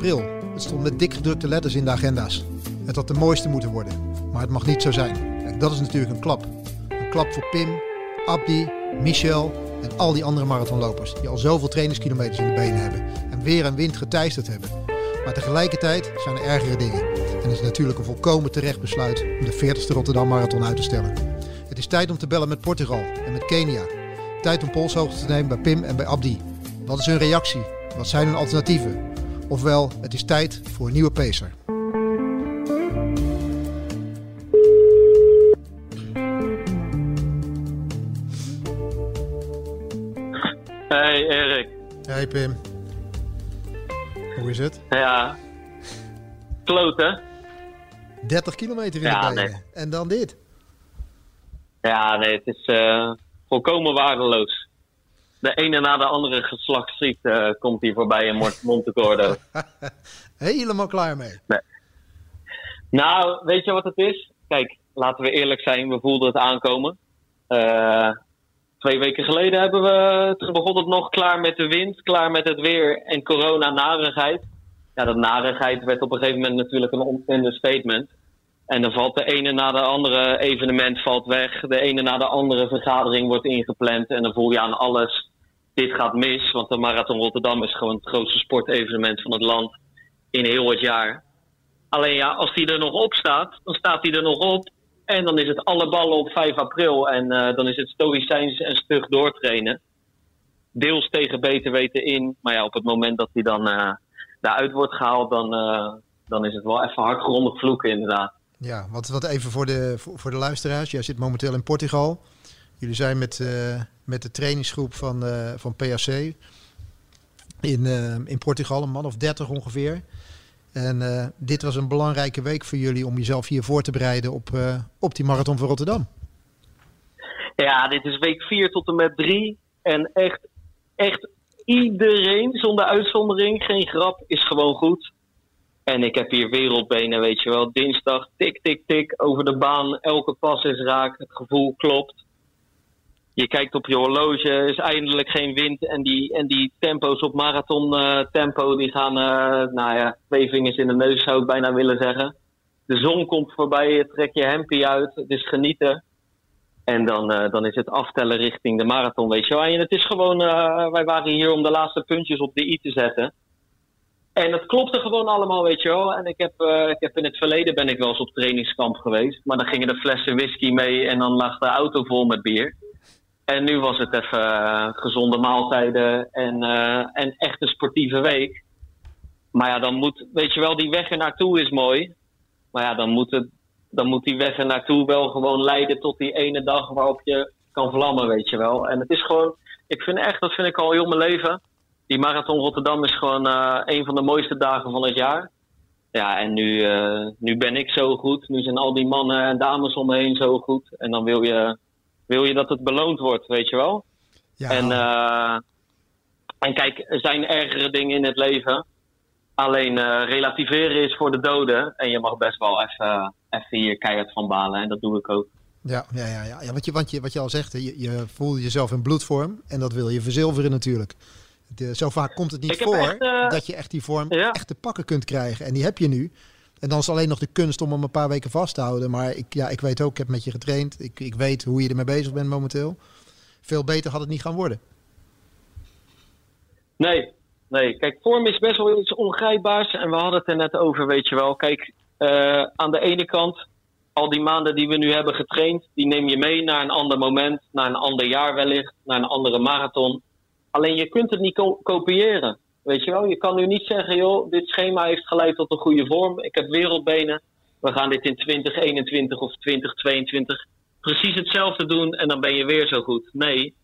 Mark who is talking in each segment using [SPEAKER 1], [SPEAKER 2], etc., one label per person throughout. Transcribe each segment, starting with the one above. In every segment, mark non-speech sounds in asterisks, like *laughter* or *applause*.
[SPEAKER 1] 5 april. Het stond met dik gedrukte letters in de agenda's. Het had de mooiste moeten worden, maar het mag niet zo zijn. En dat is natuurlijk een klap. Een klap voor Pim, Abdi, Michel en al die andere marathonlopers die al zoveel trainingskilometers in de benen hebben en weer en wind geteisterd hebben. Maar tegelijkertijd zijn er ergere dingen. En het is natuurlijk een volkomen terecht besluit om de 40ste Rotterdam Marathon uit te stellen. Het is tijd om te bellen met Portugal en met Kenia. Tijd om polshoogte te nemen bij Pim en bij Abdi. Wat is hun reactie? Wat zijn hun alternatieven? Ofwel, het is tijd voor een nieuwe pacer.
[SPEAKER 2] Hey Erik.
[SPEAKER 1] Hey Pim. Hoe is het?
[SPEAKER 2] Ja. Kloten.
[SPEAKER 1] 30 kilometer in
[SPEAKER 2] Ja,
[SPEAKER 1] de benen.
[SPEAKER 2] nee.
[SPEAKER 1] En dan dit.
[SPEAKER 2] Ja, nee, het is eh, volkomen waardeloos. De ene na de andere geslachtsziekte eh, komt hier voorbij in Mont- Montecordo. *laughs*
[SPEAKER 1] Helemaal klaar mee.
[SPEAKER 2] nou, weet je wat het is? Kijk, laten we eerlijk zijn, we voelden het aankomen. Eh, twee weken geleden hebben we, toen begon het nog klaar met de wind, klaar met het weer en corona-narigheid. Ja, dat narigheid werd op een gegeven moment natuurlijk een understatement. En dan valt de ene na de andere evenement valt weg. De ene na de andere vergadering wordt ingepland. En dan voel je aan alles, dit gaat mis. Want de Marathon Rotterdam is gewoon het grootste sportevenement van het land in heel het jaar. Alleen ja, als die er nog op staat, dan staat hij er nog op. En dan is het alle ballen op 5 april. En eh, dan is het stoïcijns en stug doortrainen. Deels tegen beter weten in. Maar ja, op het moment dat hij dan eh, daaruit wordt gehaald, dan, eh, dan is het wel even hardgrondig vloeken inderdaad.
[SPEAKER 1] Ja, wat, wat even voor de, voor, voor de luisteraars. Jij zit momenteel in Portugal. Jullie zijn met, eh, met de trainingsgroep van, eh, van PAC in, eh, in Portugal, een man of 30 ongeveer. En dit was een belangrijke week voor jullie om jezelf hier voor te bereiden op, op die marathon van Rotterdam.
[SPEAKER 2] Ja, dit is week 4 tot en met 3. En echt, echt iedereen, zonder uitzondering, geen grap, is gewoon goed. En ik heb hier wereldbenen, weet je wel. Dinsdag, tik, tik, tik, over de baan. Elke pas is raak, het gevoel klopt. Je kijkt op je horloge, er is eindelijk geen wind. En die, en die tempo's op marathon eh, tempo, die gaan, eh, nou ja, twee vingers in de neus zou ik bijna willen zeggen. De zon komt voorbij, je trekt je hempie uit, het is genieten. En dan, eh, dan is het aftellen richting de marathon, weet je wel. En het is gewoon, wij waren hier om de laatste puntjes op de i te zetten. En het klopte gewoon allemaal, weet je wel. En ik heb, ik heb in het verleden ben ik wel eens op trainingskamp geweest. Maar dan gingen de flessen whisky mee en dan lag de auto vol met bier. En nu was het even eh, gezonde maaltijden en, eh, en echt een sportieve week. Maar ja, dan moet, weet je wel, die weg er naartoe is mooi. Maar ja, dan moet, het, dan moet die weg er naartoe wel gewoon leiden tot die ene dag waarop je kan vlammen, weet je wel. En het is gewoon, ik vind echt, dat vind ik al heel mijn leven. Die Marathon Rotterdam is gewoon eh, een van de mooiste dagen van het jaar. Ja, en nu, nu ben ik zo goed. Nu zijn al die mannen en dames om me heen zo goed. En dan wil je, wil je dat het beloond wordt, weet je wel.
[SPEAKER 1] Ja,
[SPEAKER 2] En, eh, en kijk, er zijn ergere dingen in het leven. Alleen eh, relativeren is voor de doden. En je mag best wel even, even hier keihard van balen. En dat doe ik ook.
[SPEAKER 1] ja, ja, ja, ja. ja wat, je, wat, je, wat je al zegt, je, je voelde jezelf in bloedvorm. En dat wil je verzilveren natuurlijk. De, zo vaak komt het niet voor
[SPEAKER 2] echt, eh,
[SPEAKER 1] dat je echt die vorm
[SPEAKER 2] Ja.
[SPEAKER 1] echt te pakken kunt krijgen. En die heb je nu. En dan is alleen nog de kunst om hem een paar weken vast te houden. Maar ik, ja, ik weet ook, ik heb met je getraind. Ik, ik weet hoe je ermee bezig bent momenteel. Veel beter had het niet gaan worden.
[SPEAKER 2] Nee, nee. Kijk, vorm is best wel iets ongrijpbaars. En we hadden het er net over, weet je wel. Kijk, eh, aan de ene kant, al die maanden die we nu hebben getraind, die neem je mee naar een ander moment, naar een ander jaar wellicht, naar een andere marathon. Alleen je kunt het niet ko- kopiëren. Weet je wel, je kan nu niet zeggen, joh, dit schema heeft geleid tot een goede vorm. Ik heb wereldbenen. We gaan dit in 2021 of 2022 precies hetzelfde doen en dan ben je weer zo goed. Nee,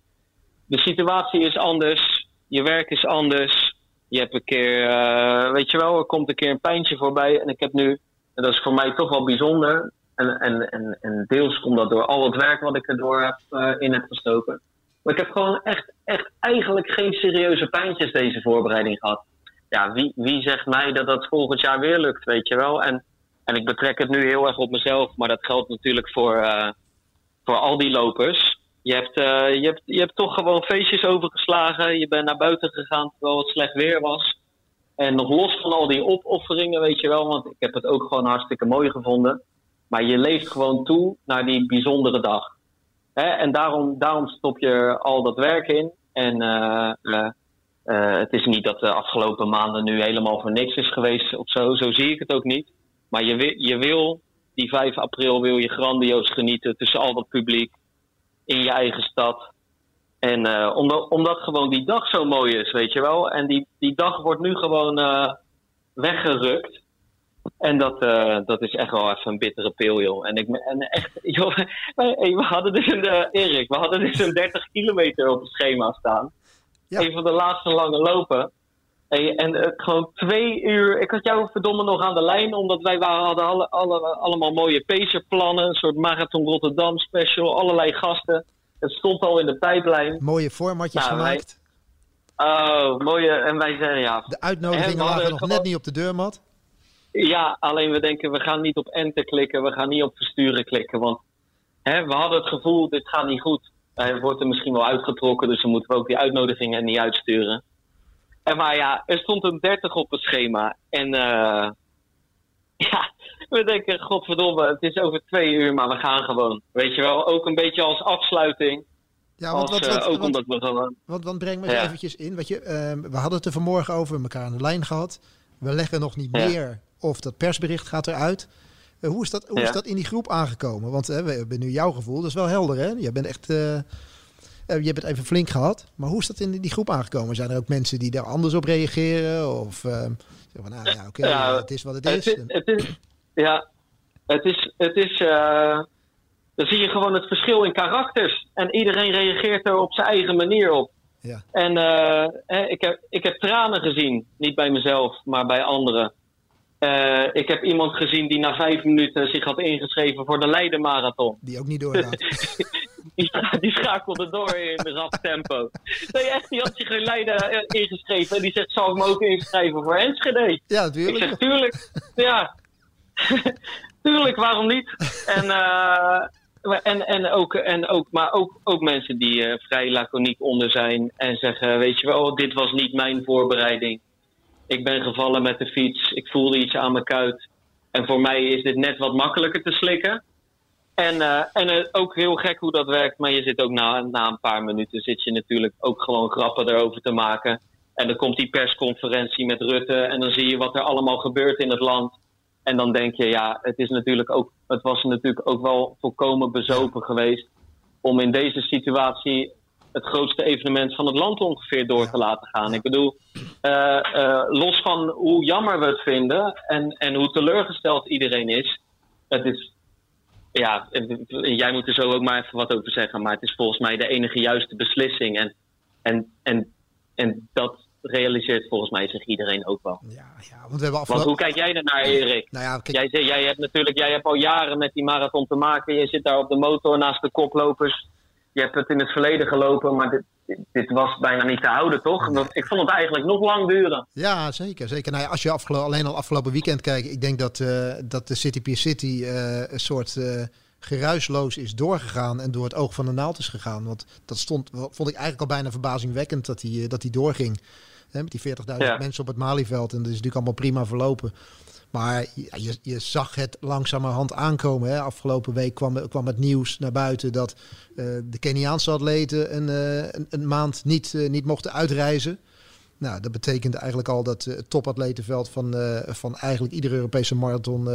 [SPEAKER 2] de situatie is anders. Je werk is anders. Je hebt een keer, eh, weet je wel, er komt een keer een pijntje voorbij. En ik heb nu, en dat is voor mij toch wel bijzonder. En, en, en, en deels komt dat door al het werk wat ik erdoor heb, eh, in heb gestoken. Maar ik heb gewoon echt, echt eigenlijk geen serieuze pijntjes deze voorbereiding gehad. Ja, wie, wie zegt mij dat dat volgend jaar weer lukt, weet je wel? En, en ik betrek het nu heel erg op mezelf, maar dat geldt natuurlijk voor, eh, voor al die lopers. Je hebt, eh, je, hebt, je hebt toch gewoon feestjes overgeslagen. Je bent naar buiten gegaan terwijl het slecht weer was. En nog los van al die opofferingen, weet je wel, want ik heb het ook gewoon hartstikke mooi gevonden. Maar je leeft gewoon toe naar die bijzondere dag. En daarom, daarom stop je al dat werk in. En uh, uh, uh, het is niet dat de afgelopen maanden nu helemaal voor niks is geweest of zo. Zo zie ik het ook niet. Maar je, je wil, die 5 april wil je grandioos genieten tussen al dat publiek. In je eigen stad. En omdat, gewoon die dag zo mooi is, weet je wel. En die, die dag wordt nu gewoon weggerukt. En dat, uh, dat is echt wel even een bittere pil, joh. En, ik, en echt, *laughs* joh, we hadden dus een, uh, Erik, we hadden dus een 30 kilometer op het schema staan. Ja. Een van de laatste lange lopen. En, en uh, gewoon twee uur. Ik had jou verdomme nog aan de lijn, omdat wij waren, hadden alle, alle, allemaal mooie pacerplannen. Een soort Marathon Rotterdam special, allerlei gasten. Het stond al in de pijplijn.
[SPEAKER 1] Mooie formatjes nou, gemaakt.
[SPEAKER 2] Wij, oh, mooie. En wij zeiden ja.
[SPEAKER 1] De uitnodigingen lagen nog net niet op de deurmat.
[SPEAKER 2] Ja, alleen we denken we gaan niet op enter klikken, we gaan niet op versturen klikken. Want hè, we hadden het gevoel, dit gaat niet goed. Hij wordt er misschien wel uitgetrokken, dus dan moeten we ook die uitnodigingen niet uitsturen. En maar ja, er stond een 30 op het schema. En uh, *laughs* ja, we denken, godverdomme, het is over twee uur, maar we gaan gewoon. Weet je wel, ook een beetje als afsluiting.
[SPEAKER 1] Ja, want, als, wat, wat, uh, ook omdat we gewoon... Wat, wat breng me ja. eventjes in. Wat je, uh, we hadden het er vanmorgen over, elkaar aan de lijn gehad. We leggen nog niet ja. meer of dat persbericht gaat eruit. Uh, hoe is dat, hoe ja. is dat in die groep aangekomen? Want we hebben nu jouw gevoel, dat is wel helder hè? Je bent echt, uh, je hebt het even flink gehad. Maar hoe is dat in die groep aangekomen? Zijn er ook mensen die daar anders op reageren? Of zeggen van, nou ja, oké, okay, ja, het is wat het is.
[SPEAKER 2] Het is, het is ja, het is, het is dan zie je gewoon het verschil in karakters. En iedereen reageert er op zijn eigen manier op.
[SPEAKER 1] Ja.
[SPEAKER 2] En ik, heb, ik heb tranen gezien, niet bij mezelf, maar bij anderen. Uh, ik heb iemand gezien die na vijf minuten zich had ingeschreven voor de Leiden Marathon.
[SPEAKER 1] Die ook niet doorgaat. *laughs*
[SPEAKER 2] die, die schakelde door in rap tempo. Nee, echt, die had zich in Leiden ingeschreven. En die zegt, zal ik me ook inschrijven voor Enschede?
[SPEAKER 1] Ja, natuurlijk.
[SPEAKER 2] Ik zeg, tuurlijk. ja. *laughs* tuurlijk, waarom niet? En, uh, en, en, ook, en ook, maar ook, ook mensen die uh, vrij laconiek onder zijn. En zeggen, weet je wel, dit was niet mijn voorbereiding. Ik ben gevallen met de fiets. Ik voelde iets aan mijn kuit. En voor mij is dit net wat makkelijker te slikken. En, uh, en uh, ook heel gek hoe dat werkt. Maar je zit ook na, na een paar minuten zit je natuurlijk ook gewoon grappen erover te maken. En dan komt die persconferentie met Rutte. En dan zie je wat er allemaal gebeurt in het land. En dan denk je, ja, het is natuurlijk ook, het was natuurlijk ook wel volkomen bezopen geweest. Om in deze situatie het grootste evenement van het land ongeveer door te laten gaan. Ik bedoel, uh, uh, los van hoe jammer we het vinden en, en hoe teleurgesteld iedereen is, het is, ja, jij moet er zo ook maar even wat over zeggen, maar het is volgens mij de enige juiste beslissing. En, en, en, en dat realiseert volgens mij zich iedereen ook wel.
[SPEAKER 1] Ja, ja want, we hebben afgelopen...
[SPEAKER 2] want hoe kijk jij ernaar, Erik?
[SPEAKER 1] Nou ja,
[SPEAKER 2] kijk... jij, jij hebt natuurlijk jij hebt al jaren met die marathon te maken. Je zit daar op de motor naast de koplopers je hebt het in het verleden gelopen, maar dit, dit was bijna niet te houden, toch? Nee. Ik vond het eigenlijk nog lang duren.
[SPEAKER 1] Ja, zeker. zeker. Nou ja, als je alleen al afgelopen weekend kijkt, ik denk dat, uh, dat de City Pier City uh, een soort uh, geruisloos is doorgegaan en door het oog van de naald is gegaan. Want dat stond, vond ik eigenlijk al bijna verbazingwekkend dat hij dat die doorging. Hè, met die 40.000 ja. mensen op het Malieveld. En dat is natuurlijk allemaal prima verlopen. Maar je, je zag het langzamerhand aankomen. Hè. Afgelopen week kwam, kwam het nieuws naar buiten dat uh, de Keniaanse atleten een, uh, een, maand niet, uh, niet mochten uitreizen. Nou, dat betekende eigenlijk al dat het topatletenveld van, van eigenlijk iedere Europese marathon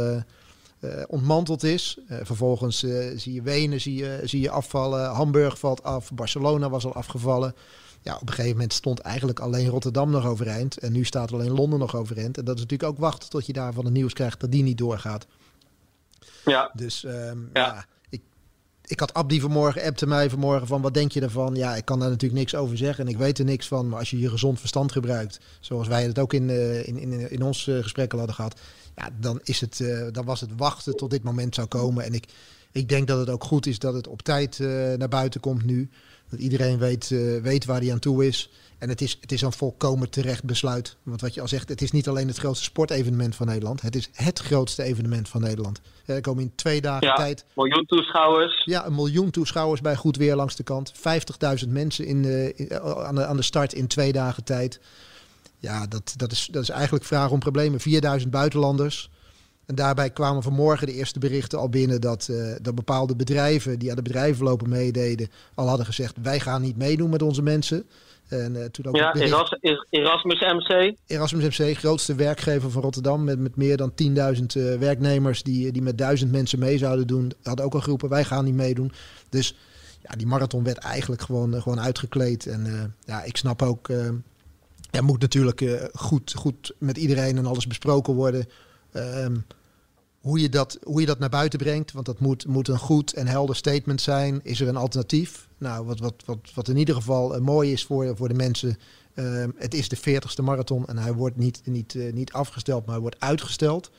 [SPEAKER 1] ontmanteld is. vervolgens zie je Wenen zie je, zie je afvallen, Hamburg valt af, Barcelona was al afgevallen ja, op een gegeven moment stond eigenlijk alleen Rotterdam nog overeind. En nu staat alleen Londen nog overeind. En dat is natuurlijk ook wachten tot je daarvan het nieuws krijgt dat die niet doorgaat.
[SPEAKER 2] Ja.
[SPEAKER 1] Dus um, ja. ja. ik, ik had Abdi vanmorgen, appte mij vanmorgen van wat denk je ervan? Ja, ik kan daar natuurlijk niks over zeggen en ik weet er niks van. Maar als je je gezond verstand gebruikt, zoals wij het ook in, uh, in, in, in ons uh, gesprekken hadden gehad. Ja, dan, is het, uh, dan was het wachten tot dit moment zou komen. En ik, ik denk dat het ook goed is dat het op tijd naar buiten komt nu. Dat iedereen weet, uh, weet waar hij aan toe is. En het is, het is een volkomen terecht besluit. Want wat je al zegt, het is niet alleen het grootste sportevenement van Nederland. Het is het grootste evenement van Nederland. Er komen in twee dagen
[SPEAKER 2] ja,
[SPEAKER 1] tijd...
[SPEAKER 2] miljoen toeschouwers.
[SPEAKER 1] Ja, een miljoen toeschouwers bij goed weer langs de kant. 50.000 mensen in de, in, aan, de, aan de start in twee dagen tijd. Ja, dat, dat, is, dat is eigenlijk vragen om problemen. 4000 buitenlanders. En daarbij kwamen vanmorgen de eerste berichten al binnen dat, uh, dat bepaalde bedrijven die aan de bedrijvenlopen meededen, al hadden gezegd: wij gaan niet meedoen met onze mensen.
[SPEAKER 2] En, uh, toen ook ja, bericht... Erasmus MC.
[SPEAKER 1] Erasmus MC, grootste werkgever van Rotterdam, met, met meer dan 10.000 uh, werknemers die, die met duizend mensen mee zouden doen. Hadden ook al geroepen: wij gaan niet meedoen. Dus ja, die marathon werd eigenlijk gewoon, gewoon uitgekleed. En ja, ik snap ook. er moet natuurlijk goed, goed met iedereen en alles besproken worden. Um, hoe, je dat, hoe je dat naar buiten brengt. Want dat moet, moet een goed en helder statement zijn. Is er een alternatief? Nou, wat, wat, wat, wat in ieder geval uh, mooi is voor, voor de mensen. Uh, het is de 40ste marathon en hij wordt niet, niet, uh, niet afgesteld, maar hij wordt uitgesteld.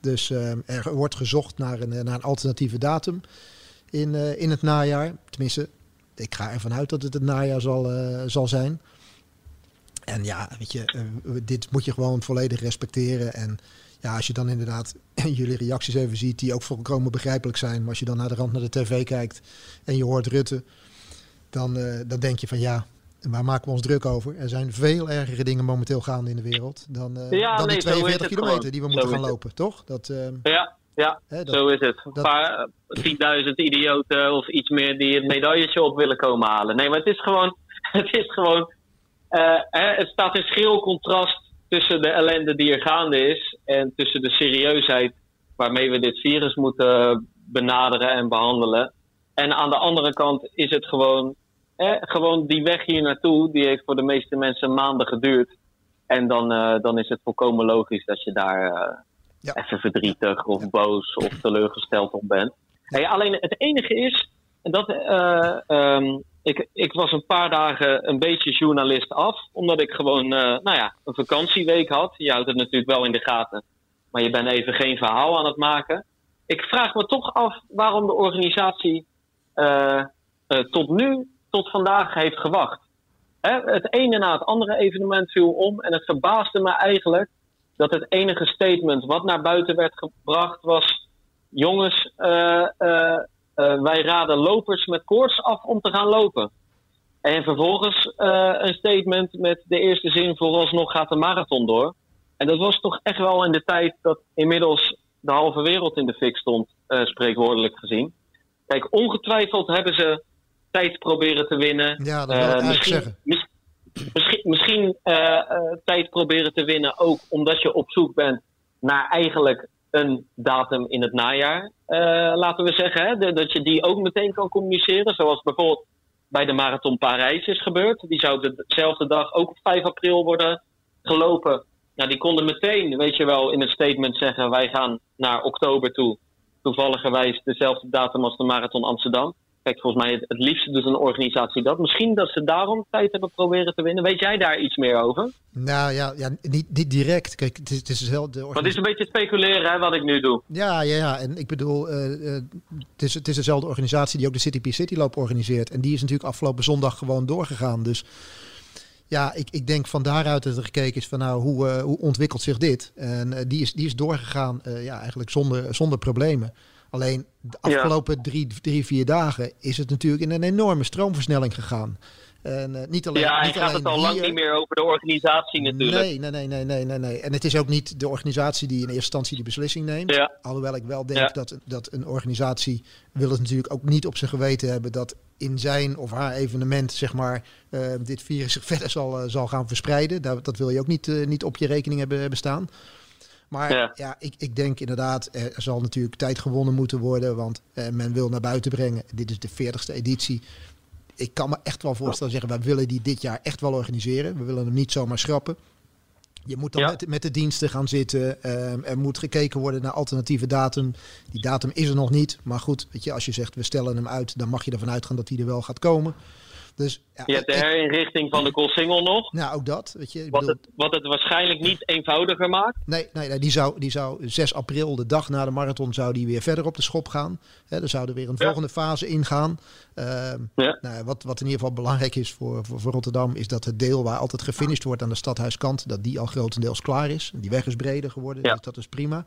[SPEAKER 1] Dus ehm, er wordt gezocht naar een, naar een alternatieve datum in, in het najaar. Tenminste, ik ga ervan uit dat het het najaar zal, zal zijn. En ja, weet je, dit moet je gewoon volledig respecteren. En ja, als je dan inderdaad *laughs* jullie reacties even ziet, die ook volkomen begrijpelijk zijn. Maar als je dan naar de rand naar de tv kijkt en je hoort Rutte, dan, uh, dan denk je van ja, waar maken we ons druk over? Er zijn veel ergere dingen momenteel gaande in de wereld dan, uh, ja, dan nee, die 42 kilometer die we moeten gaan lopen, toch?
[SPEAKER 2] Dat, uh, ja, ja hè, dat, zo is het. Een paar 10.000 idioten of iets meer die het medailletje op willen komen halen. Nee, maar het is gewoon, *laughs* het is gewoon, hè, het staat in schril contrast tussen de ellende die er gaande is en tussen de serieusheid waarmee we dit virus moeten benaderen en behandelen. En aan de andere kant is het gewoon, eh, gewoon die weg hier naartoe, die heeft voor de meeste mensen maanden geduurd. En dan, uh, dan is het volkomen logisch dat je daar uh, ja. even verdrietig of boos of teleurgesteld op bent. Hey, alleen het enige is, dat, uh, um, ik, ik was een paar dagen een beetje journalist af, omdat ik gewoon uh, nou ja, een vakantieweek had. Je houdt het natuurlijk wel in de gaten, maar je bent even geen verhaal aan het maken. Ik vraag me toch af waarom de organisatie uh, uh, tot nu, tot vandaag heeft gewacht. Hè, het ene na het andere evenement viel om en het verbaasde me eigenlijk dat het enige statement wat naar buiten werd gebracht was: jongens, uh, wij raden lopers met koorts af om te gaan lopen. En vervolgens uh, een statement met de eerste zin: vooralsnog gaat de marathon door. En dat was toch echt wel in de tijd dat inmiddels de halve wereld in de fik stond, uh, spreekwoordelijk gezien. Kijk, ongetwijfeld hebben ze tijd proberen te winnen.
[SPEAKER 1] Ja, dat wil ik misschien, zeggen.
[SPEAKER 2] Mis, misschien, misschien tijd proberen te winnen ook omdat je op zoek bent naar eigenlijk een datum in het najaar, uh, laten we zeggen. Hè, dat je die ook meteen kan communiceren. Zoals bijvoorbeeld bij de Marathon Parijs is gebeurd. Die zou dezelfde dag ook op 5 april worden gelopen. Nou, die konden meteen, weet je wel, in het statement zeggen: wij gaan naar oktober toe. Toevalligerwijs dezelfde datum als de Marathon Amsterdam. Kijk, volgens mij het, het liefste doet een organisatie dat. Misschien dat ze daarom tijd hebben proberen te winnen. Weet jij daar iets meer over?
[SPEAKER 1] Nou ja, ja niet, niet direct. Kijk, het is, het is wel de
[SPEAKER 2] is een beetje speculeren hè, wat ik nu doe.
[SPEAKER 1] Ja, ja, ja. En ik bedoel, uh, het, is, het is dezelfde organisatie die ook de City P City loop organiseert. En die is natuurlijk afgelopen zondag gewoon doorgegaan. Dus ja, ik, ik denk van daaruit dat er gekeken is van nou, hoe, uh, hoe ontwikkelt zich dit? En die, is, die is doorgegaan ja, eigenlijk zonder, zonder problemen. Alleen de afgelopen drie, drie, vier dagen is het natuurlijk in een enorme stroomversnelling gegaan. En, uh, niet alleen,
[SPEAKER 2] ja,
[SPEAKER 1] niet
[SPEAKER 2] gaat alleen het al lang niet meer over de organisatie natuurlijk.
[SPEAKER 1] Nee, nee, nee, nee, nee, nee, nee. En het is ook niet de organisatie die in eerste instantie die beslissing neemt. Ja. Alhoewel ik wel denk ja. dat, dat een organisatie wil het natuurlijk ook niet op zijn geweten hebben dat in zijn of haar evenement, zeg maar, uh, dit virus zich *laughs* verder zal, uh, zal gaan verspreiden. Dat, dat wil je ook niet, niet op je rekening hebben, hebben staan. Maar ja, ik, ik denk inderdaad, er zal natuurlijk tijd gewonnen moeten worden. Want eh, men wil naar buiten brengen. Dit is de 40ste editie. Ik kan me echt wel voorstellen zeggen, wij willen die dit jaar echt wel organiseren. We willen hem niet zomaar schrappen. Je moet dan ja. met, met, de diensten gaan zitten. Uh, er moet gekeken worden naar alternatieve datum. Die datum is er nog niet. Maar goed, weet je, als je zegt we stellen hem uit, dan mag je ervan uitgaan dat hij er wel gaat komen. Dus,
[SPEAKER 2] ja, je hebt de herinrichting van de Koolsingel nog.
[SPEAKER 1] Nou, ook dat. Weet je,
[SPEAKER 2] wat, bedoel... het, wat het waarschijnlijk niet eenvoudiger maakt.
[SPEAKER 1] Nee, nee, nee die, zou, die zou 6 april, de dag na de marathon, zou die weer verder op de schop gaan. He, er zou er weer een ja. volgende fase ingaan. Uh, ja. nou, wat, wat in ieder geval belangrijk is voor, voor, voor, Rotterdam, is dat het deel waar altijd gefinished wordt aan de stadhuiskant, dat die al grotendeels klaar is. Die weg is breder geworden, dus dat is prima.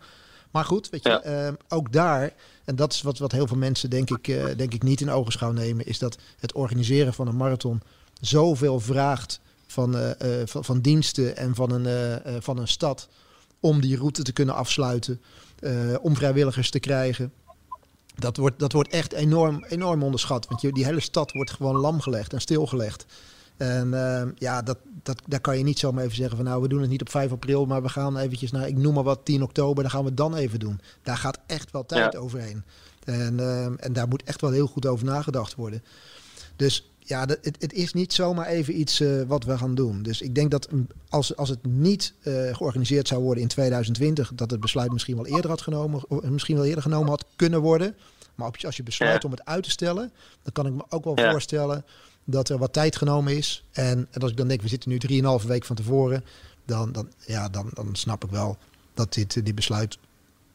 [SPEAKER 1] Maar goed, weet je, ja. uh, ook daar, en dat is wat, wat heel veel mensen denk ik, uh, denk ik niet in ogenschouw nemen, is dat het organiseren van een marathon zoveel vraagt van, van, van, diensten en van een, van een stad om die route te kunnen afsluiten, om vrijwilligers te krijgen. Dat wordt, dat wordt echt enorm, enorm onderschat. Want je, die hele stad wordt gewoon lamgelegd en stilgelegd. En uh, ja, dat, dat, daar kan je niet zomaar even zeggen van nou, we doen het niet op 5 april, maar we gaan eventjes naar, ik noem maar wat, 10 oktober, dan gaan we het dan even doen. Daar gaat echt wel tijd overheen. En, uh, en daar moet echt wel heel goed over nagedacht worden. Dus ja, dat, het, het, is niet zomaar even iets uh, wat we gaan doen. Dus ik denk dat als, als het niet uh, georganiseerd zou worden in 2020, dat het besluit misschien wel eerder had genomen, misschien wel eerder genomen had kunnen worden. Maar als je besluit om het uit te stellen, dan kan ik me ook wel voorstellen dat er wat tijd genomen is. En, en als ik dan denk, we zitten nu 3,5 week van tevoren, dan, dan, ja, dan, dan snap ik wel dat dit, dit besluit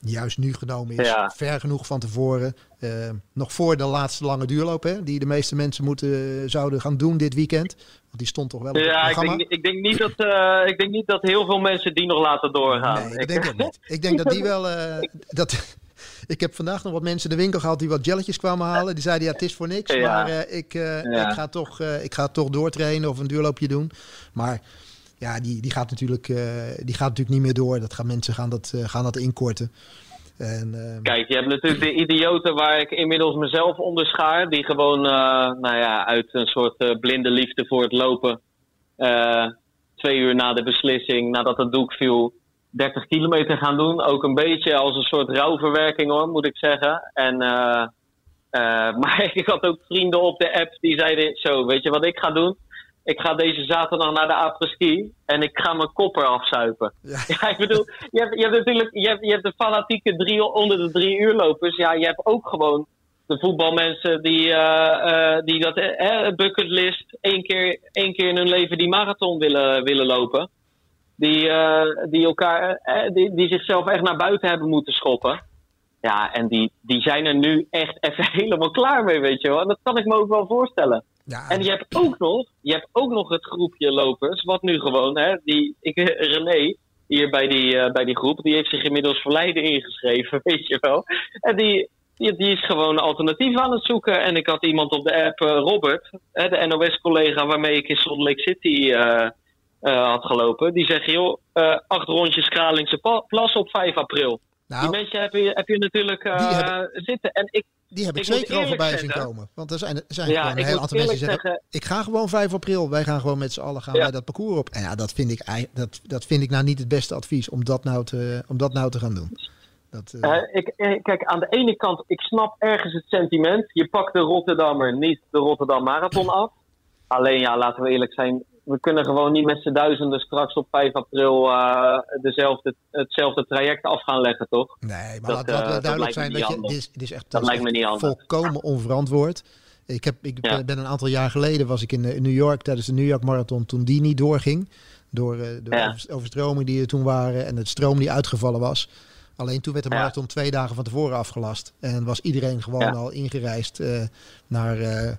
[SPEAKER 1] juist nu genomen is. Ver genoeg van tevoren. Uh, nog voor de laatste lange duurloop, hè, die de meeste mensen moeten, zouden gaan doen dit weekend. Want die stond toch wel op
[SPEAKER 2] ja, ik denk, ik denk, niet dat, uh, ik denk niet dat heel veel mensen die nog laten doorgaan.
[SPEAKER 1] Nee, ik denk dat niet. Ik denk dat die wel... *laughs* Uh, dat, ik heb vandaag nog wat mensen in de winkel gehad die wat jelletjes kwamen halen. Die zeiden ja, het is voor niks. Maar uh, ik, uh, ja. ik, ga toch, uh, ik ga toch doortrainen of een duurloopje doen. Maar ja, die, die, gaat natuurlijk, die gaat natuurlijk niet meer door. Dat gaan mensen gaan dat, gaan dat inkorten. En,
[SPEAKER 2] Kijk, je hebt natuurlijk de idioten waar ik inmiddels mezelf onderschaar. Die gewoon nou ja, uit een soort blinde liefde voor het lopen. twee uur na de beslissing, nadat het doek viel 30 kilometer gaan doen. Ook een beetje als een soort rouwverwerking hoor, moet ik zeggen. En, uh, uh, *laughs* maar ik had ook vrienden op de app die zeiden: Zo, weet je wat ik ga doen? Ik ga deze zaterdag naar de après-ski en ik ga mijn kopper afzuipen. *laughs* Ja, ja ik bedoel, je hebt, je hebt natuurlijk je hebt, je hebt de fanatieke drie, onder de drie uur lopers. Ja, je hebt ook gewoon de voetbalmensen die, uh, die dat bucketlist één keer, één keer in hun leven die marathon willen, willen lopen die, uh, die, elkaar, uh, die, die zichzelf echt naar buiten hebben moeten schoppen. Ja, en die, die zijn er nu echt even *laughs* helemaal klaar mee, weet je wel. En dat kan ik me ook wel voorstellen. Ja, en je hebt, ook nog, je hebt ook nog het groepje lopers, wat nu gewoon, hè, die, *laughs* ik, René, hier bij die, uh, bij die groep, die heeft zich inmiddels verleiden ingeschreven, *laughs* weet je wel. En die, die, die, is gewoon alternatief aan het zoeken. En ik had iemand op de app, Robert, de NOS-collega waarmee ik in Salt Lake City had gelopen. Die zeggen, joh, uh, acht rondjes Kralingse Plas op 5 april. Nou, die mensen heb je, heb je natuurlijk uh, zitten. En ik,
[SPEAKER 1] die heb ik, ik zeker al voorbij zien komen. Want er zijn, er zijn ja, gewoon een heel aantal mensen die zeggen... Zeggen, ik ga gewoon 5 april. Wij gaan gewoon met z'n allen gaan ja. wij dat parcours op. En ja, dat vind, ik, dat, dat vind ik nou niet het beste advies om dat nou te, om dat nou te gaan doen.
[SPEAKER 2] Dat, uh... ik, kijk, aan de ene kant, ik snap ergens het sentiment. Je pakt de Rotterdammer niet de Rotterdam Marathon af. Alleen ja, laten we eerlijk zijn, we kunnen gewoon niet met z'n duizenden straks op 5 april uh, dezelfde, hetzelfde traject af gaan leggen, toch?
[SPEAKER 1] Nee, maar dat, laat, laat duidelijk zijn dat je, dit is, dit is echt,
[SPEAKER 2] dat, lijkt me niet anders.
[SPEAKER 1] volkomen *laughs* onverantwoord. Ik, heb, ik ja. ben een aantal jaar geleden was ik in, in, New York tijdens de New York Marathon toen die niet doorging. Door de ja. overstromingen die er toen waren en het stroom die uitgevallen was. Alleen toen werd de marathon twee dagen van tevoren afgelast. En was iedereen gewoon al ingereisd uh, naar, uh,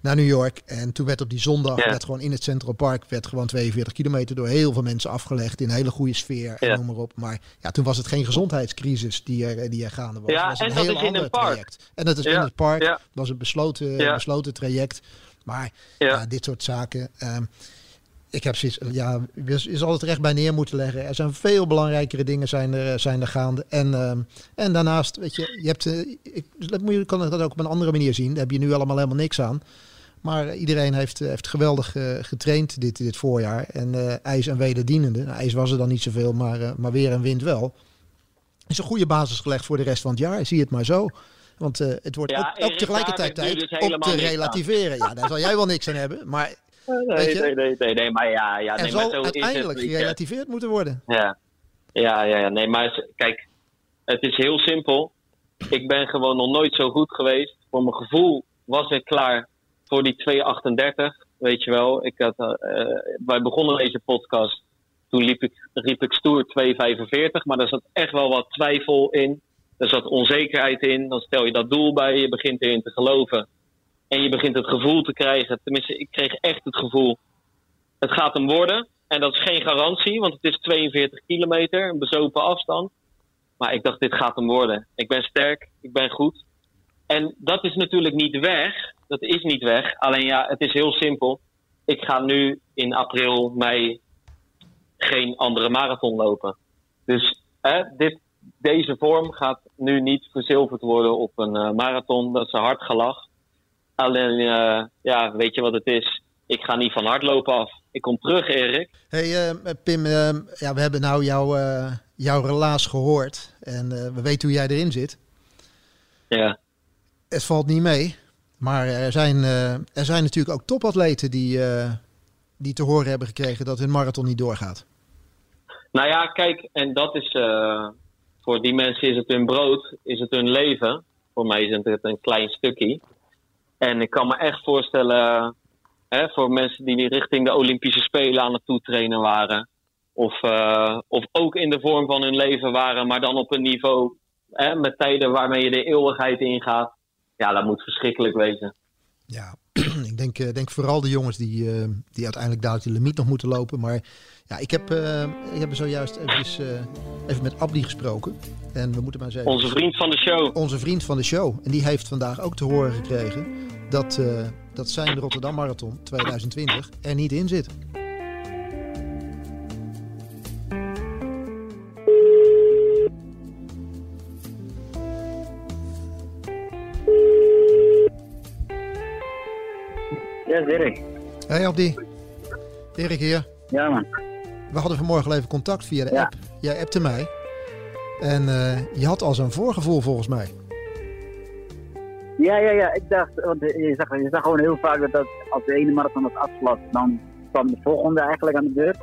[SPEAKER 1] naar New York. En toen werd op die zondag werd gewoon in het Central Park werd gewoon 42 kilometer door heel veel mensen afgelegd. In een hele goede sfeer en noem maar op. Maar ja, toen was het geen gezondheidscrisis die er, die er gaande was.
[SPEAKER 2] Ja,
[SPEAKER 1] het
[SPEAKER 2] was een en heel ander traject.
[SPEAKER 1] En dat is in het park. Dat was een besloten, besloten traject. Maar ja. dit soort zaken. Um, ik heb zoiets, ja, je is altijd recht bij neer moeten leggen. Er zijn veel belangrijkere dingen zijn er, zijn er gaande. En, uh, en daarnaast, weet je, je hebt, uh, ik, dat moet je, kan dat ook op een andere manier zien. Daar heb je nu allemaal helemaal niks aan. Maar iedereen heeft, heeft geweldig uh, getraind dit, dit voorjaar. En ijs en wederdienende. Nou, ijs was er dan niet zoveel, maar, maar weer en wind wel. Is een goede basis gelegd voor de rest van het jaar. Zie het maar zo. Want het wordt ja, ook, ook tegelijkertijd tijd om te relativeren. Ja, daar zal jij wel niks aan hebben. Maar
[SPEAKER 2] Nee, nee, nee, nee, nee, maar ja, ja nee,
[SPEAKER 1] zal
[SPEAKER 2] maar zo
[SPEAKER 1] uiteindelijk
[SPEAKER 2] is het,
[SPEAKER 1] gerelativeerd moeten worden.
[SPEAKER 2] Ja. ja, ja, ja, nee, maar kijk, het is heel simpel. Ik ben gewoon nog nooit zo goed geweest. Voor mijn gevoel was ik klaar voor die 238, weet je wel. Ik had, uh, wij begonnen deze podcast, toen liep ik, riep ik stoer 245, maar daar zat echt wel wat twijfel in. Er zat onzekerheid in. Dan stel je dat doel bij, je begint erin te geloven. En je begint het gevoel te krijgen. Tenminste, ik kreeg echt het gevoel. Het gaat hem worden. En dat is geen garantie, want het is 42 kilometer, een bezopen afstand. Maar ik dacht, dit gaat hem worden. Ik ben sterk, ik ben goed. En dat is natuurlijk niet weg. Dat is niet weg. Alleen ja, het is heel simpel. ik ga nu in april, mei geen andere marathon lopen. Dus hè, dit, deze vorm gaat nu niet verzilverd worden op een uh, marathon. Dat is een hard gelach. Alleen, uh, ja, weet je wat het is? Ik ga niet van hardlopen af. Ik kom terug, Erik.
[SPEAKER 1] Hey uh, Pim, ja, we hebben nou jouw, jouw relaas gehoord. En we weten hoe jij erin zit.
[SPEAKER 2] Ja.
[SPEAKER 1] Het valt niet mee. Maar er zijn, er zijn natuurlijk ook topatleten die, die te horen hebben gekregen dat hun marathon niet doorgaat.
[SPEAKER 2] Nou ja, kijk, en dat is voor die mensen is het hun brood, is het hun leven. Voor mij is het een klein stukje. En ik kan me echt voorstellen, hè, voor mensen die richting de Olympische Spelen aan het toetrainen waren. Of, uh, of ook in de vorm van hun leven waren, maar dan op een niveau hè, met tijden waarmee je de eeuwigheid ingaat. Ja, dat moet verschrikkelijk wezen.
[SPEAKER 1] Ja, *clears throat* ik denk, uh, denk vooral de jongens die, uh, die uiteindelijk dadelijk de limiet nog moeten lopen. Maar ja, ik heb, uh, ik heb zojuist even, even met Abdi gesproken. En we moeten maar zeggen...
[SPEAKER 2] Onze vriend van de show.
[SPEAKER 1] Onze vriend van de show. En die heeft vandaag ook te horen gekregen dat, dat zijn Rotterdam Marathon 2020 er niet in zit.
[SPEAKER 3] Ja, Dirk.
[SPEAKER 1] Hey Abdi. Dirk hier.
[SPEAKER 3] Ja man.
[SPEAKER 1] We hadden vanmorgen even contact via de ja. app. Jij appte mij. En uh, je had al zo'n voorgevoel volgens mij.
[SPEAKER 3] Ja, ja, ja. Ik dacht, want je zag, je zag gewoon heel vaak dat, als de ene marathon was afgelast, dan kwam de volgende eigenlijk aan de deur.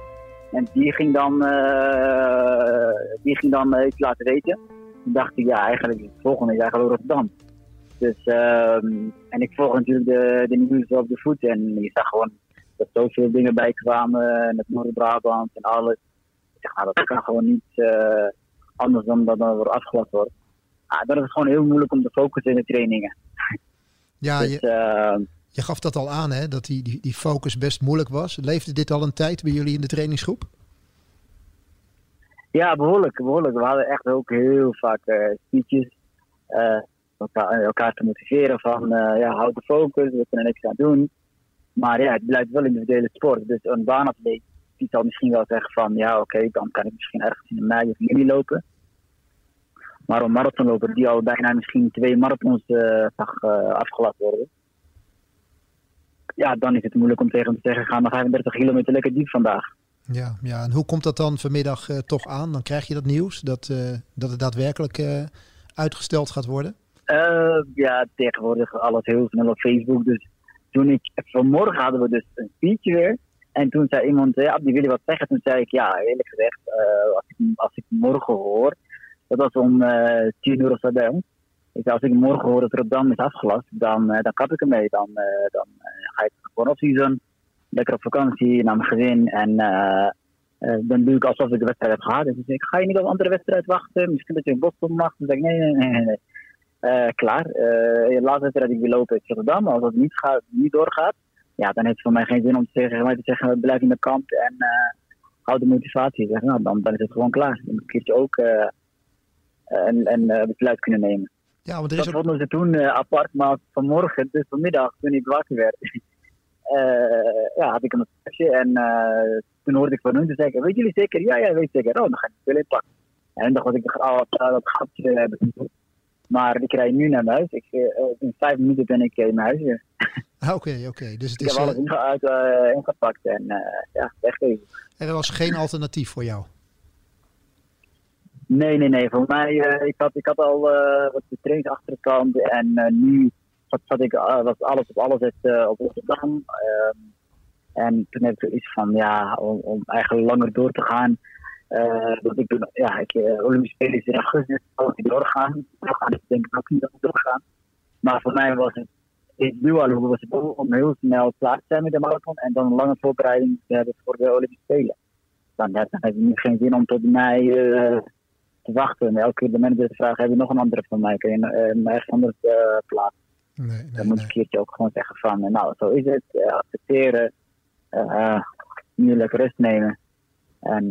[SPEAKER 3] En die ging dan, uh, die ging dan uh, iets laten weten. Toen dacht ik, ja, eigenlijk het volgende is eigenlijk Rotterdam. Dus, um, en ik volg natuurlijk de, de nieuws op de voet. En je zag gewoon dat zoveel dingen bij kwamen. En het Noord-Brabant en alles. Ik zeg, nou, dat kan gewoon niet anders dan dat wordt afgelast wordt. Ah, dat is gewoon heel moeilijk om te focussen in de trainingen.
[SPEAKER 1] Ja, dus, je, uh, je, gaf dat al aan, hè? Dat die, die, die focus best moeilijk was. Leefde dit al een tijd bij jullie in de trainingsgroep?
[SPEAKER 3] Ja, behoorlijk, behoorlijk. We hadden echt ook heel vaak uh, speeches. Uh, elkaar, elkaar te motiveren van uh, ja, houd de focus, we kunnen niks aan doen. Maar ja, het blijft wel individuele sport. Dus een baanatleet die zal misschien wel zeggen van ja oké, okay, dan kan ik misschien ergens in de mei of juni lopen. Maar een marathonloper die al bijna misschien twee marathons zag uh, afgelast worden. Ja, dan is het moeilijk om tegen hem te zeggen, ga maar 35 kilometer lekker diep vandaag.
[SPEAKER 1] Ja, ja, en hoe komt dat dan vanmiddag uh, toch aan? Dan krijg je dat nieuws dat, dat het daadwerkelijk uitgesteld gaat worden?
[SPEAKER 3] Ja, tegenwoordig alles heel snel op Facebook. Dus toen ik, vanmorgen hadden we dus een speech weer. En toen zei iemand, ja, die wil je wat zeggen? Toen zei ik, ja, eerlijk gezegd, als, ik, als ik morgen hoor, dat was om uh, tien uur of zo bij ons. Ik zei, als ik morgen hoor dat Rotterdam is afgelast, dan, uh, dan kap ik ermee. Dan, dan ga ik gewoon off-season, lekker op vakantie, naar mijn gezin. En dan doe ik alsof ik de wedstrijd heb gehad. Dus ik ga je niet op een andere wedstrijd wachten? Misschien dat je in Boston mag? Dan zeg ik, nee, nee, nee. klaar. De laatste wedstrijd die we lopen is Rotterdam. Maar als dat niet, gaat, niet doorgaat, ja, dan heeft het voor mij geen zin om te zeggen, mij te zeggen blijf in de kamp en uh, houd de motivatie. Zeg, nou, dan, dan is het gewoon klaar. Dan een keertje ook een, een besluit kunnen nemen.
[SPEAKER 1] Ja, want er is
[SPEAKER 3] dat vonden ze toen apart, maar vanmorgen, dus vanmiddag, toen ik wakker werd, *laughs* ja, had ik een mesje en toen hoorde ik van hun, te zeggen, weet jullie zeker? Ja, ja, weet zeker. Oh, dan ga ik het wel inpakken. En dan was ik oh, dat gatje hebben maar ik rijd nu naar huis. Ik, uh, in vijf minuten ben ik in mijn huis weer.
[SPEAKER 1] Oké, oké. Okay. *laughs* Dus het
[SPEAKER 3] ik
[SPEAKER 1] is,
[SPEAKER 3] heb alles uh, uit, uh, ingepakt en ja, weggeven.
[SPEAKER 1] Er was geen alternatief voor jou?
[SPEAKER 3] Nee, nee, nee. Voor mij, ik, had, ik had al wat getraind achter de kant en nu zat, zat ik, was alles op alles het, op Rotterdam. Ehm, en toen heb ik iets van, ja, om, om eigenlijk langer door te gaan uh, dat ik ben, ja, ik, uh, Olympische Spelen is in augustus, zal ik doorgaan. Doorgaan is denk ik ook niet dat doorgaan. Maar voor mij was het, ik nu al was het om heel snel klaar te zijn met de marathon en dan een lange voorbereiding te hebben voor de Olympische Spelen. Dan, dan heb ik nu geen zin om tot uh, te wachten. En elke keer de manager te vragen, heb je nog een andere van mij? Kun je uh, ergens anders uh, plaatsen?
[SPEAKER 1] Nee, nee,
[SPEAKER 3] dan moet ik een keertje ook gewoon zeggen van, nou, zo is het. accepteren. nu lekker rust nemen. En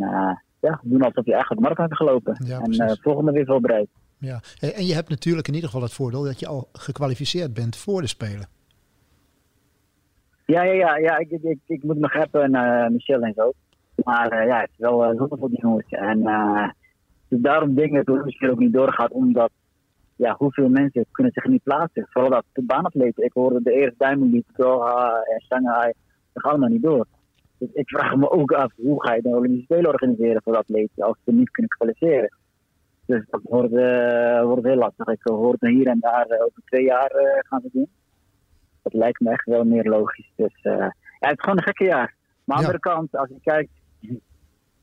[SPEAKER 3] ja, doen alsof je eigenlijk de markt hebt gelopen.
[SPEAKER 1] Ja,
[SPEAKER 3] en uh, volgende weer voorbereid.
[SPEAKER 1] Ja, en je hebt natuurlijk in ieder geval het voordeel dat je al gekwalificeerd bent voor de Spelen.
[SPEAKER 3] Ja, ja, ja, ja ik, ik, ik, ik moet nog hebben, uh, Michel en zo. Maar ja, het is wel uh, zonde voor die jongens. En dus daarom denk ik dat de Olympische ook niet doorgaat, omdat ja, hoeveel mensen kunnen zich niet plaatsen. Vooral dat de. Ik hoorde de eerste Diamond League, Doha en Shanghai, dat gaat allemaal niet door. Dus ik vraag me ook af, hoe ga je de Olympische Spelen organiseren voor atleten als ze niet kunnen kwalificeren? Dus dat wordt, uh, wordt heel lastig. Ik hoorde hier en daar uh, over twee jaar uh, gaan we doen. Dat lijkt me echt wel meer logisch. Dus ja, het is gewoon een gekke jaar. Maar aan de andere kant, als je kijkt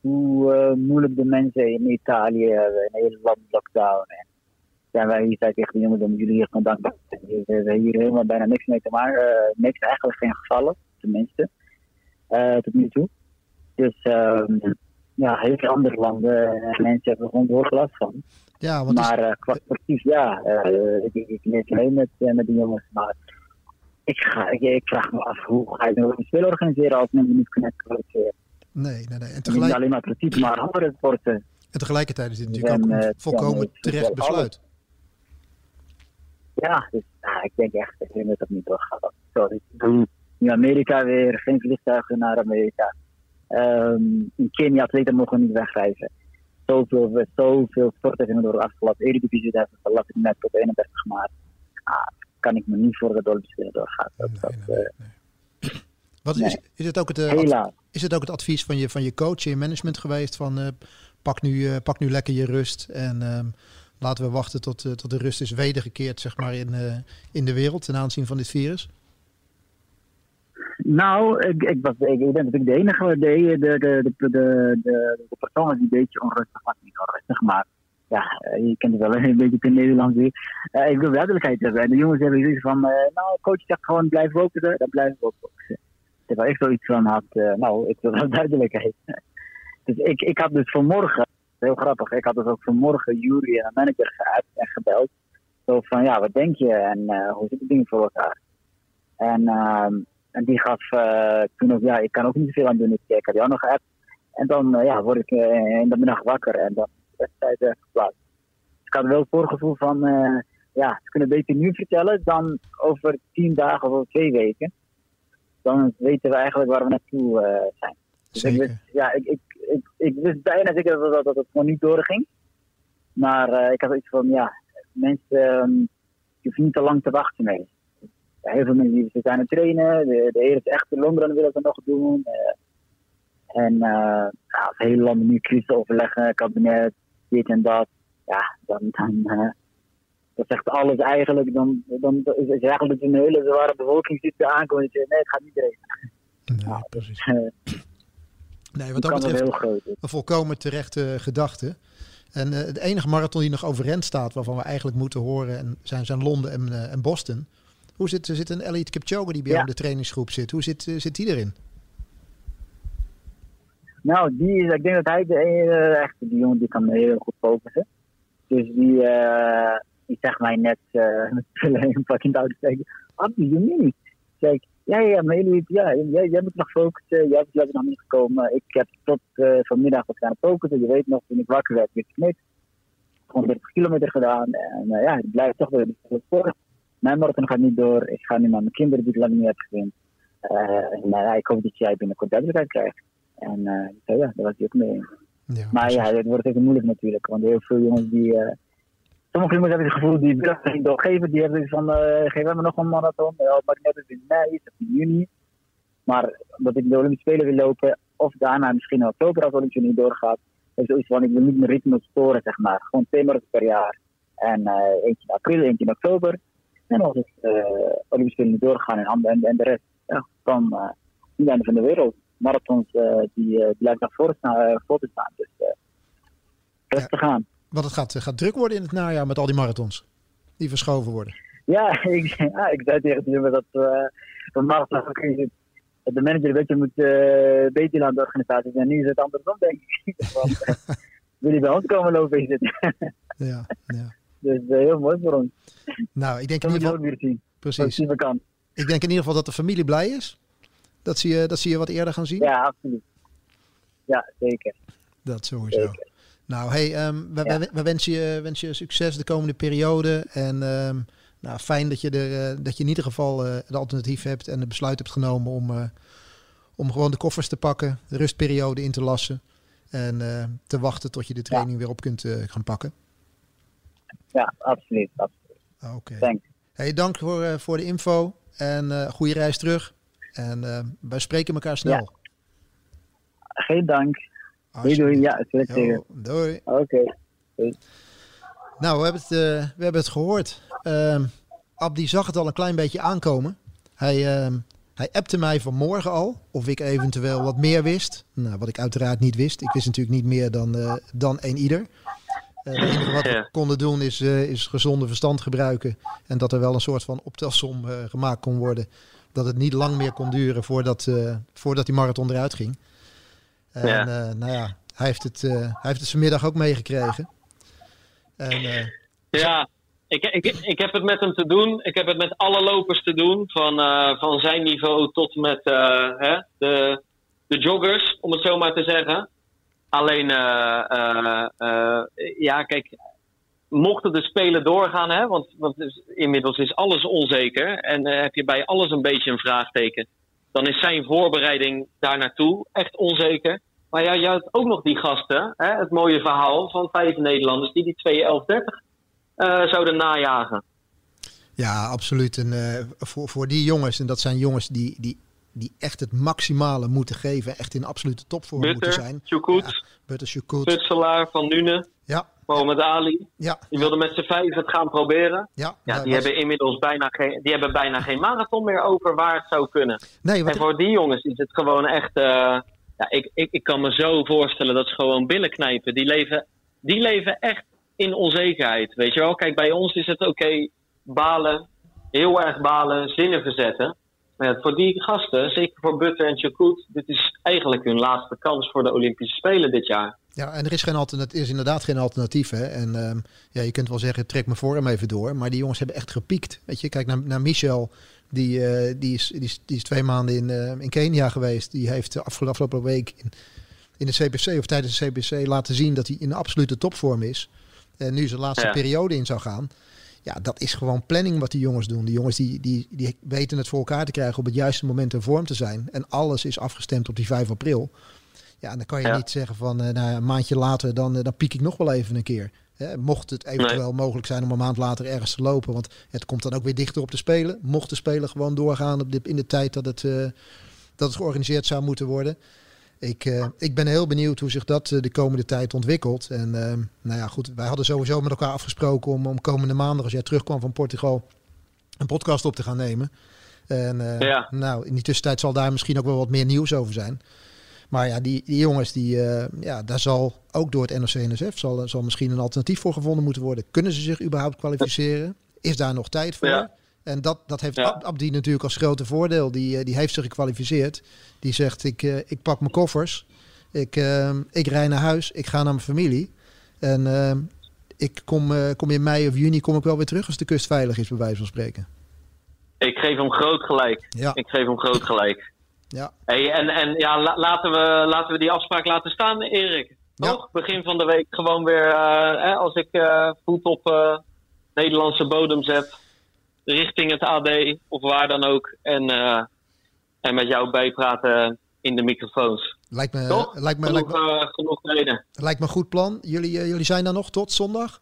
[SPEAKER 3] hoe moeilijk de mensen in Italië hebben, een hele land lockdown. En zijn wij hier zei tegen de jongens, dan jullie hier gewoon dankbaar. We hebben hier helemaal bijna niks mee te maken. niks, eigenlijk geen gevallen, tenminste. tot nu toe. Dus um, ja, heel veel andere landen en mensen hebben gewoon behoorlijk last van.
[SPEAKER 1] Ja, want
[SPEAKER 3] maar uh, qua sportief, ja, uh, ik, ik, ik leef mee met, uh, met die jongens. Maar ik, ga, ik, ik, vraag me af, hoe ga je nou een spel organiseren als mensen niet kunnen?
[SPEAKER 1] Nee, nee, nee. En
[SPEAKER 3] tegelijk... Niet alleen maar atletiek, maar andere sporten.
[SPEAKER 1] En tegelijkertijd is dit natuurlijk ook een volkomen terecht besluit.
[SPEAKER 3] Ja, dus nou, ik denk echt dat je dat niet doorgaat. Sorry. Nu Amerika weer, geen vliegtuigen naar Amerika. Um, in Kenia atleten mogen niet wegreizen. Zoveel, zoveel sporten zijn door de afgelopen Eredivisie hebben verlaten net tot 31 maart. Ah, kan ik me niet voor de Olympische. Dat,
[SPEAKER 1] nee, nee, nee. Wat is, is, het ook het, uh, is het ook het advies van je, van je coach en je management geweest van uh, pak, nu, pak nu lekker je rust en um, laten we wachten tot, tot de rust is wedergekeerd zeg maar, in, in de wereld ten aanzien van dit virus?
[SPEAKER 3] Nou, ik, ik, was, ik, ik ben natuurlijk de enige, de, de, de, de, de, de persoon die een beetje onrustig was. Niet onrustig, maar ja, je kent het wel *laughs* een beetje in Nederland weer. Uh, ik wil duidelijkheid hebben. En de jongens hebben zoiets van, uh, nou, coach zegt gewoon blijf focussen, dan blijf ik ook focussen. Terwijl ik zoiets van had, uh, nou, ik wil *laughs* duidelijkheid. dus ik, ik had dus vanmorgen, heel grappig, ik had dus ook vanmorgen Jury en een manager geappt en gebeld. Zo van, ja, wat denk je en hoe zitten dingen voor elkaar? En en die gaf uh, toen ook, ja, ik kan ook niet zoveel aan doen. Ik had jou nog geappt. En dan ja, word ik in de middag wakker en dan is de wedstrijd geplaatst. Dus ik had wel het voorgevoel van, ja, ze kunnen beter nu vertellen dan over tien dagen of twee weken. Dan weten we eigenlijk waar we naartoe zijn. Dus ik wist, ja, ik, ik, ik, ik, wist bijna zeker dat, dat, dat het gewoon niet doorging. Maar ik had iets van, ja, mensen, um, je hoeft niet te lang te wachten mee heel veel mensen die zijn aan het trainen. De, de eerste echte longrun willen ze nog doen. Uh, en ja, hele landen nu crisis overleggen, kabinet, dit en dat. Ja, dan, dan dat zegt alles eigenlijk. Dan, dan is het eigenlijk een hele zware bevolking zit te aankomen. En nee, het gaat niet regenen.
[SPEAKER 1] Nee, ja, precies. nee, wat dat betreft heel groot, een volkomen terechte gedachte. En uh, de enige marathon die nog overeind staat, waarvan we eigenlijk moeten horen, en zijn, zijn Londen en, uh, en Boston. Hoe zit, er zit een Elite Kipchoge die bij jou in de trainingsgroep zit. Hoe zit, zit die erin?
[SPEAKER 3] Nou, die is, ik denk dat hij de echt, die jongen die kan heel goed focussen. Dus die, *laughs* die zegt mij net met een pak in de auto zeggen, Abdi, je niet. Zeg ik, ja, ja, maar jullie, ja, jij, jij moet nog focussen, jij bent nog niet gekomen. Ik heb tot uh, vanmiddag wat gaan focussen. Je weet nog, toen ik wakker werd, weet ik niks. Gewoon 30 kilometer gedaan. En ja, ik blijf toch weer voor mijn marathon gaat niet door. Ik ga nu naar mijn kinderen die ik lang niet heb gezien. En, ik hoop dat jij binnenkort duidelijkheid krijgt. En ja, daar was hij ook mee. Ja, maar ja, het wordt even moeilijk natuurlijk. Want heel veel jongens die. Uh, sommige jongens hebben het gevoel die willen niet doorgeven. Die hebben van: uh, geef me nog een marathon. Ja, maar net in mei of in juni. Maar omdat ik de Olympische Spelen wil lopen, of daarna misschien in oktober als Olympische niet doorgaat, is zoiets van: ik wil niet mijn ritme storen, zeg maar. Gewoon twee marathons per jaar. En eentje in april, eentje in oktober. En als het uh, Olympische Spelen niet doorgaan en, en, en de rest, ja, dan uh, het einde van de wereld. Marathons uh, die, uh, blijven naar voren voor te staan. Dus te gaan.
[SPEAKER 1] Want het gaat, gaat druk worden in het najaar met al die marathons die verschoven worden.
[SPEAKER 3] Ja, *laughs* ik, ja, ik zei tegen jongen dat uh, een marathon de manager een beetje moet uh, beter aan de organisatie zijn. Nu is het andersom, denk ik. *laughs* Want, *laughs* wil je bij ons komen lopen, is het.
[SPEAKER 1] ja, ja.
[SPEAKER 3] Dus uh, heel mooi voor ons.
[SPEAKER 1] Nou, ik denk in ieder geval...
[SPEAKER 3] weer zien.
[SPEAKER 1] Precies. Ik denk in ieder geval dat de familie blij is. Dat zie je, dat zie je wat eerder gaan zien.
[SPEAKER 3] Ja, absoluut. Ja, zeker.
[SPEAKER 1] Dat sowieso. Nou, hey, um, we, ja. we, we, wensen, je, wensen je succes de komende periode. En um, nou, fijn dat je, er, dat je in ieder geval het alternatief hebt en het besluit hebt genomen om, om gewoon de koffers te pakken, de rustperiode in te lassen en te wachten tot je de training weer op kunt gaan pakken.
[SPEAKER 3] Ja, absoluut. absoluut.
[SPEAKER 1] Oké. Okay. Hey, dank voor, voor de info en goede reis terug. En wij spreken elkaar snel.
[SPEAKER 3] Geen dank. Doei, doei. Ja, het werd
[SPEAKER 1] tegen. Doei.
[SPEAKER 3] Oké.
[SPEAKER 1] Nou, we hebben het, uh, we hebben het gehoord. Uh, Abdi zag het al een klein beetje aankomen. Hij, uh, hij appte mij vanmorgen al of ik eventueel wat meer wist. Nou, wat ik uiteraard niet wist. Ik wist natuurlijk niet meer dan, uh, dan een ieder. het enige wat we konden doen is, is gezonde verstand gebruiken. En dat er wel een soort van optelsom gemaakt kon worden. Dat het niet lang meer kon duren voordat, voordat die marathon eruit ging. En ja. Uh, nou ja, hij heeft, het, uh, hij heeft het vanmiddag ook meegekregen.
[SPEAKER 2] En, uh, ja, ik, ik, ik heb het met hem te doen. Ik heb het met alle lopers te doen. Van, van zijn niveau tot met hè, de, de joggers, om het zo maar te zeggen. Alleen, ja, kijk, mochten de spelen doorgaan, hè, want, want inmiddels is alles onzeker. En heb je bij alles een beetje een vraagteken dan is zijn voorbereiding daar naartoe echt onzeker. Maar ja, je had ook nog die gasten, hè, het mooie verhaal van vijf Nederlanders die die 2.11.30 uh, zouden najagen.
[SPEAKER 1] Ja, absoluut. En uh, voor, voor die jongens, en dat zijn jongens die, die, die echt het maximale moeten geven, echt in absolute topvorm
[SPEAKER 2] Butter,
[SPEAKER 1] moeten zijn.
[SPEAKER 2] Chukut, ja,
[SPEAKER 1] Butter, Chukut.
[SPEAKER 2] Putselaar van Nune.
[SPEAKER 1] Ja.
[SPEAKER 2] Mohamed Ali.
[SPEAKER 1] Ja.
[SPEAKER 2] Die wilden met z'n vijf het gaan proberen.
[SPEAKER 1] Ja,
[SPEAKER 2] ja die hebben inmiddels bijna geen, die hebben bijna geen marathon meer over waar het zou kunnen.
[SPEAKER 1] Nee,
[SPEAKER 2] en voor die jongens is het gewoon echt. Uh, ja, ik, ik, ik kan me zo voorstellen dat ze gewoon billen knijpen. Die leven, die leven echt in onzekerheid. Weet je wel? Kijk, bij ons is het oké, balen, heel erg balen, zinnen verzetten. Maar voor die gasten, zeker voor Butter en Chakut, dit is eigenlijk hun laatste kans voor de Olympische Spelen dit jaar.
[SPEAKER 1] Ja, en er is, geen alternatief, is inderdaad geen alternatief. Hè? En um, ja, je kunt wel zeggen, trek me voor hem even door. Maar die jongens hebben echt gepiekt. Weet je, kijk naar, naar Michel. Die, uh, die, is, die, is, die is twee maanden in, uh, in Kenia geweest. Die heeft de afgelopen, afgelopen week in, in de CPC of tijdens de CPC laten zien dat hij in absolute topvorm is. En nu zijn laatste ja. periode in zou gaan. Ja, dat is gewoon planning wat die jongens doen. Die jongens die, die, die weten het voor elkaar te krijgen op het juiste moment in vorm te zijn. En alles is afgestemd op die 5 april. Ja, en dan kan je ja. niet zeggen van uh, nou, een maandje later, dan, dan piek ik nog wel even een keer. Hè, mocht het eventueel nee. mogelijk zijn om een maand later ergens te lopen. Want het komt dan ook weer dichter op de Spelen. Mocht de Spelen gewoon doorgaan op de, in de tijd dat het, uh, dat het georganiseerd zou moeten worden. Ik, ik ben heel benieuwd hoe zich dat de komende tijd ontwikkelt. En nou ja, goed, wij hadden sowieso met elkaar afgesproken om, om komende maandag, als jij terugkwam van Portugal, een podcast op te gaan nemen. En
[SPEAKER 2] ja.
[SPEAKER 1] nou, in die tussentijd zal daar misschien ook wel wat meer nieuws over zijn. Maar ja, die, die jongens, die, uh, ja, daar zal ook door het NOC-NSF zal, zal misschien een alternatief voor gevonden moeten worden. Kunnen ze zich überhaupt kwalificeren? Is daar nog tijd voor?
[SPEAKER 2] Ja.
[SPEAKER 1] En dat, dat heeft
[SPEAKER 2] Ja.
[SPEAKER 1] Abdi natuurlijk als grote voordeel. Die, eh, die heeft zich gekwalificeerd. Die zegt, ik, eh, ik pak mijn koffers. Ik, eh, ik rij naar huis. Ik ga naar mijn familie. En eh, ik kom, eh, kom in mei of juni kom ik wel weer terug als de kust veilig is, bij wijze van spreken.
[SPEAKER 2] Ik geef hem groot gelijk.
[SPEAKER 1] Ja,
[SPEAKER 2] Ik geef hem groot gelijk.
[SPEAKER 1] Ja.
[SPEAKER 2] Hey, en en ja, la- laten, we, laten we die afspraak laten staan, Erik.
[SPEAKER 1] Ja.
[SPEAKER 2] Toch? Begin van de week gewoon weer, eh, hè, als ik eh, voet op eh, Nederlandse bodem zet, richting het AD of waar dan ook. En, en met jou bijpraten in de microfoons.
[SPEAKER 1] Lijkt me,
[SPEAKER 2] Toch?
[SPEAKER 1] lijkt me, lijkt
[SPEAKER 2] Genoeg,
[SPEAKER 1] me,
[SPEAKER 2] genoeg reden.
[SPEAKER 1] lijkt me een goed plan. Jullie, jullie zijn daar nog tot zondag?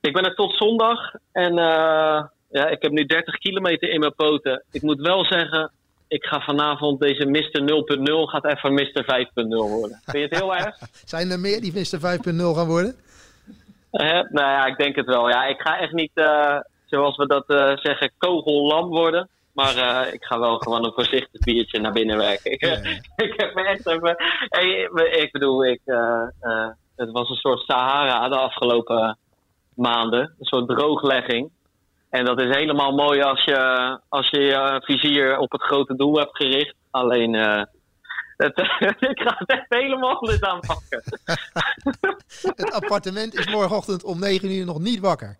[SPEAKER 2] Ik ben er tot zondag en ja, ik heb nu 30 kilometer in mijn poten. Ik moet wel zeggen, ik ga vanavond deze Mr. 0.0 gaat even Mr. 5.0 worden. Vind je het heel erg? *laughs*
[SPEAKER 1] Zijn er meer die Mr. 5.0 gaan worden?
[SPEAKER 2] Eh, nou ja, ik denk het wel. Ja, ik ga echt niet, eh, zoals we dat eh, zeggen, kogellam worden. Maar ik ga wel gewoon een voorzichtig biertje naar binnen werken. Ik,
[SPEAKER 1] Ja. *laughs*
[SPEAKER 2] ik heb me echt even... Hey, ik bedoel, ik, het was een soort Sahara de afgelopen maanden. Een soort drooglegging. En dat is helemaal mooi als je als je, je vizier op het grote doel hebt gericht. Alleen, eh, het, *laughs* ik ga het echt helemaal anders aanpakken. *laughs*
[SPEAKER 1] Het appartement is morgenochtend om 9 uur nog niet wakker.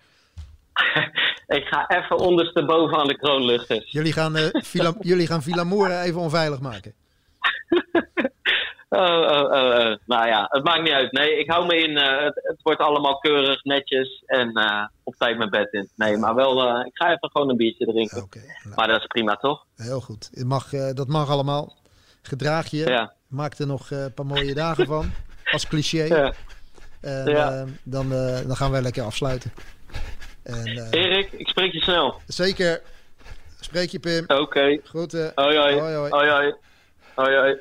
[SPEAKER 1] *laughs*
[SPEAKER 2] ik ga even ondersteboven aan de kroonluchters.
[SPEAKER 1] Jullie gaan, eh Villa, jullie gaan even onveilig maken.
[SPEAKER 2] Oh, oh, oh. Nou ja, het maakt niet uit. Nee, ik hou me in. eh, het, het wordt allemaal keurig, netjes en eh, op tijd mijn bed in. Nee, maar wel, eh, ik ga even gewoon een biertje drinken.
[SPEAKER 1] Oké, nou,
[SPEAKER 2] Maar dat is prima, toch?
[SPEAKER 1] heel goed. Het mag, eh, dat mag allemaal. Gedraag je.
[SPEAKER 2] Ja.
[SPEAKER 1] Maak er nog eh, een paar mooie dagen van. *laughs* Als cliché.
[SPEAKER 2] ja.
[SPEAKER 1] En
[SPEAKER 2] Ja.
[SPEAKER 1] eh, dan, eh, dan gaan wij lekker afsluiten. En, eh,
[SPEAKER 2] Erik, ik spreek je snel.
[SPEAKER 1] zeker. Spreek je, Pim.
[SPEAKER 2] Oké.
[SPEAKER 1] Groeten.
[SPEAKER 2] Hoi, hoi.
[SPEAKER 1] Hoi, hoi.
[SPEAKER 2] Hoi, hoi. Hoi, hoi.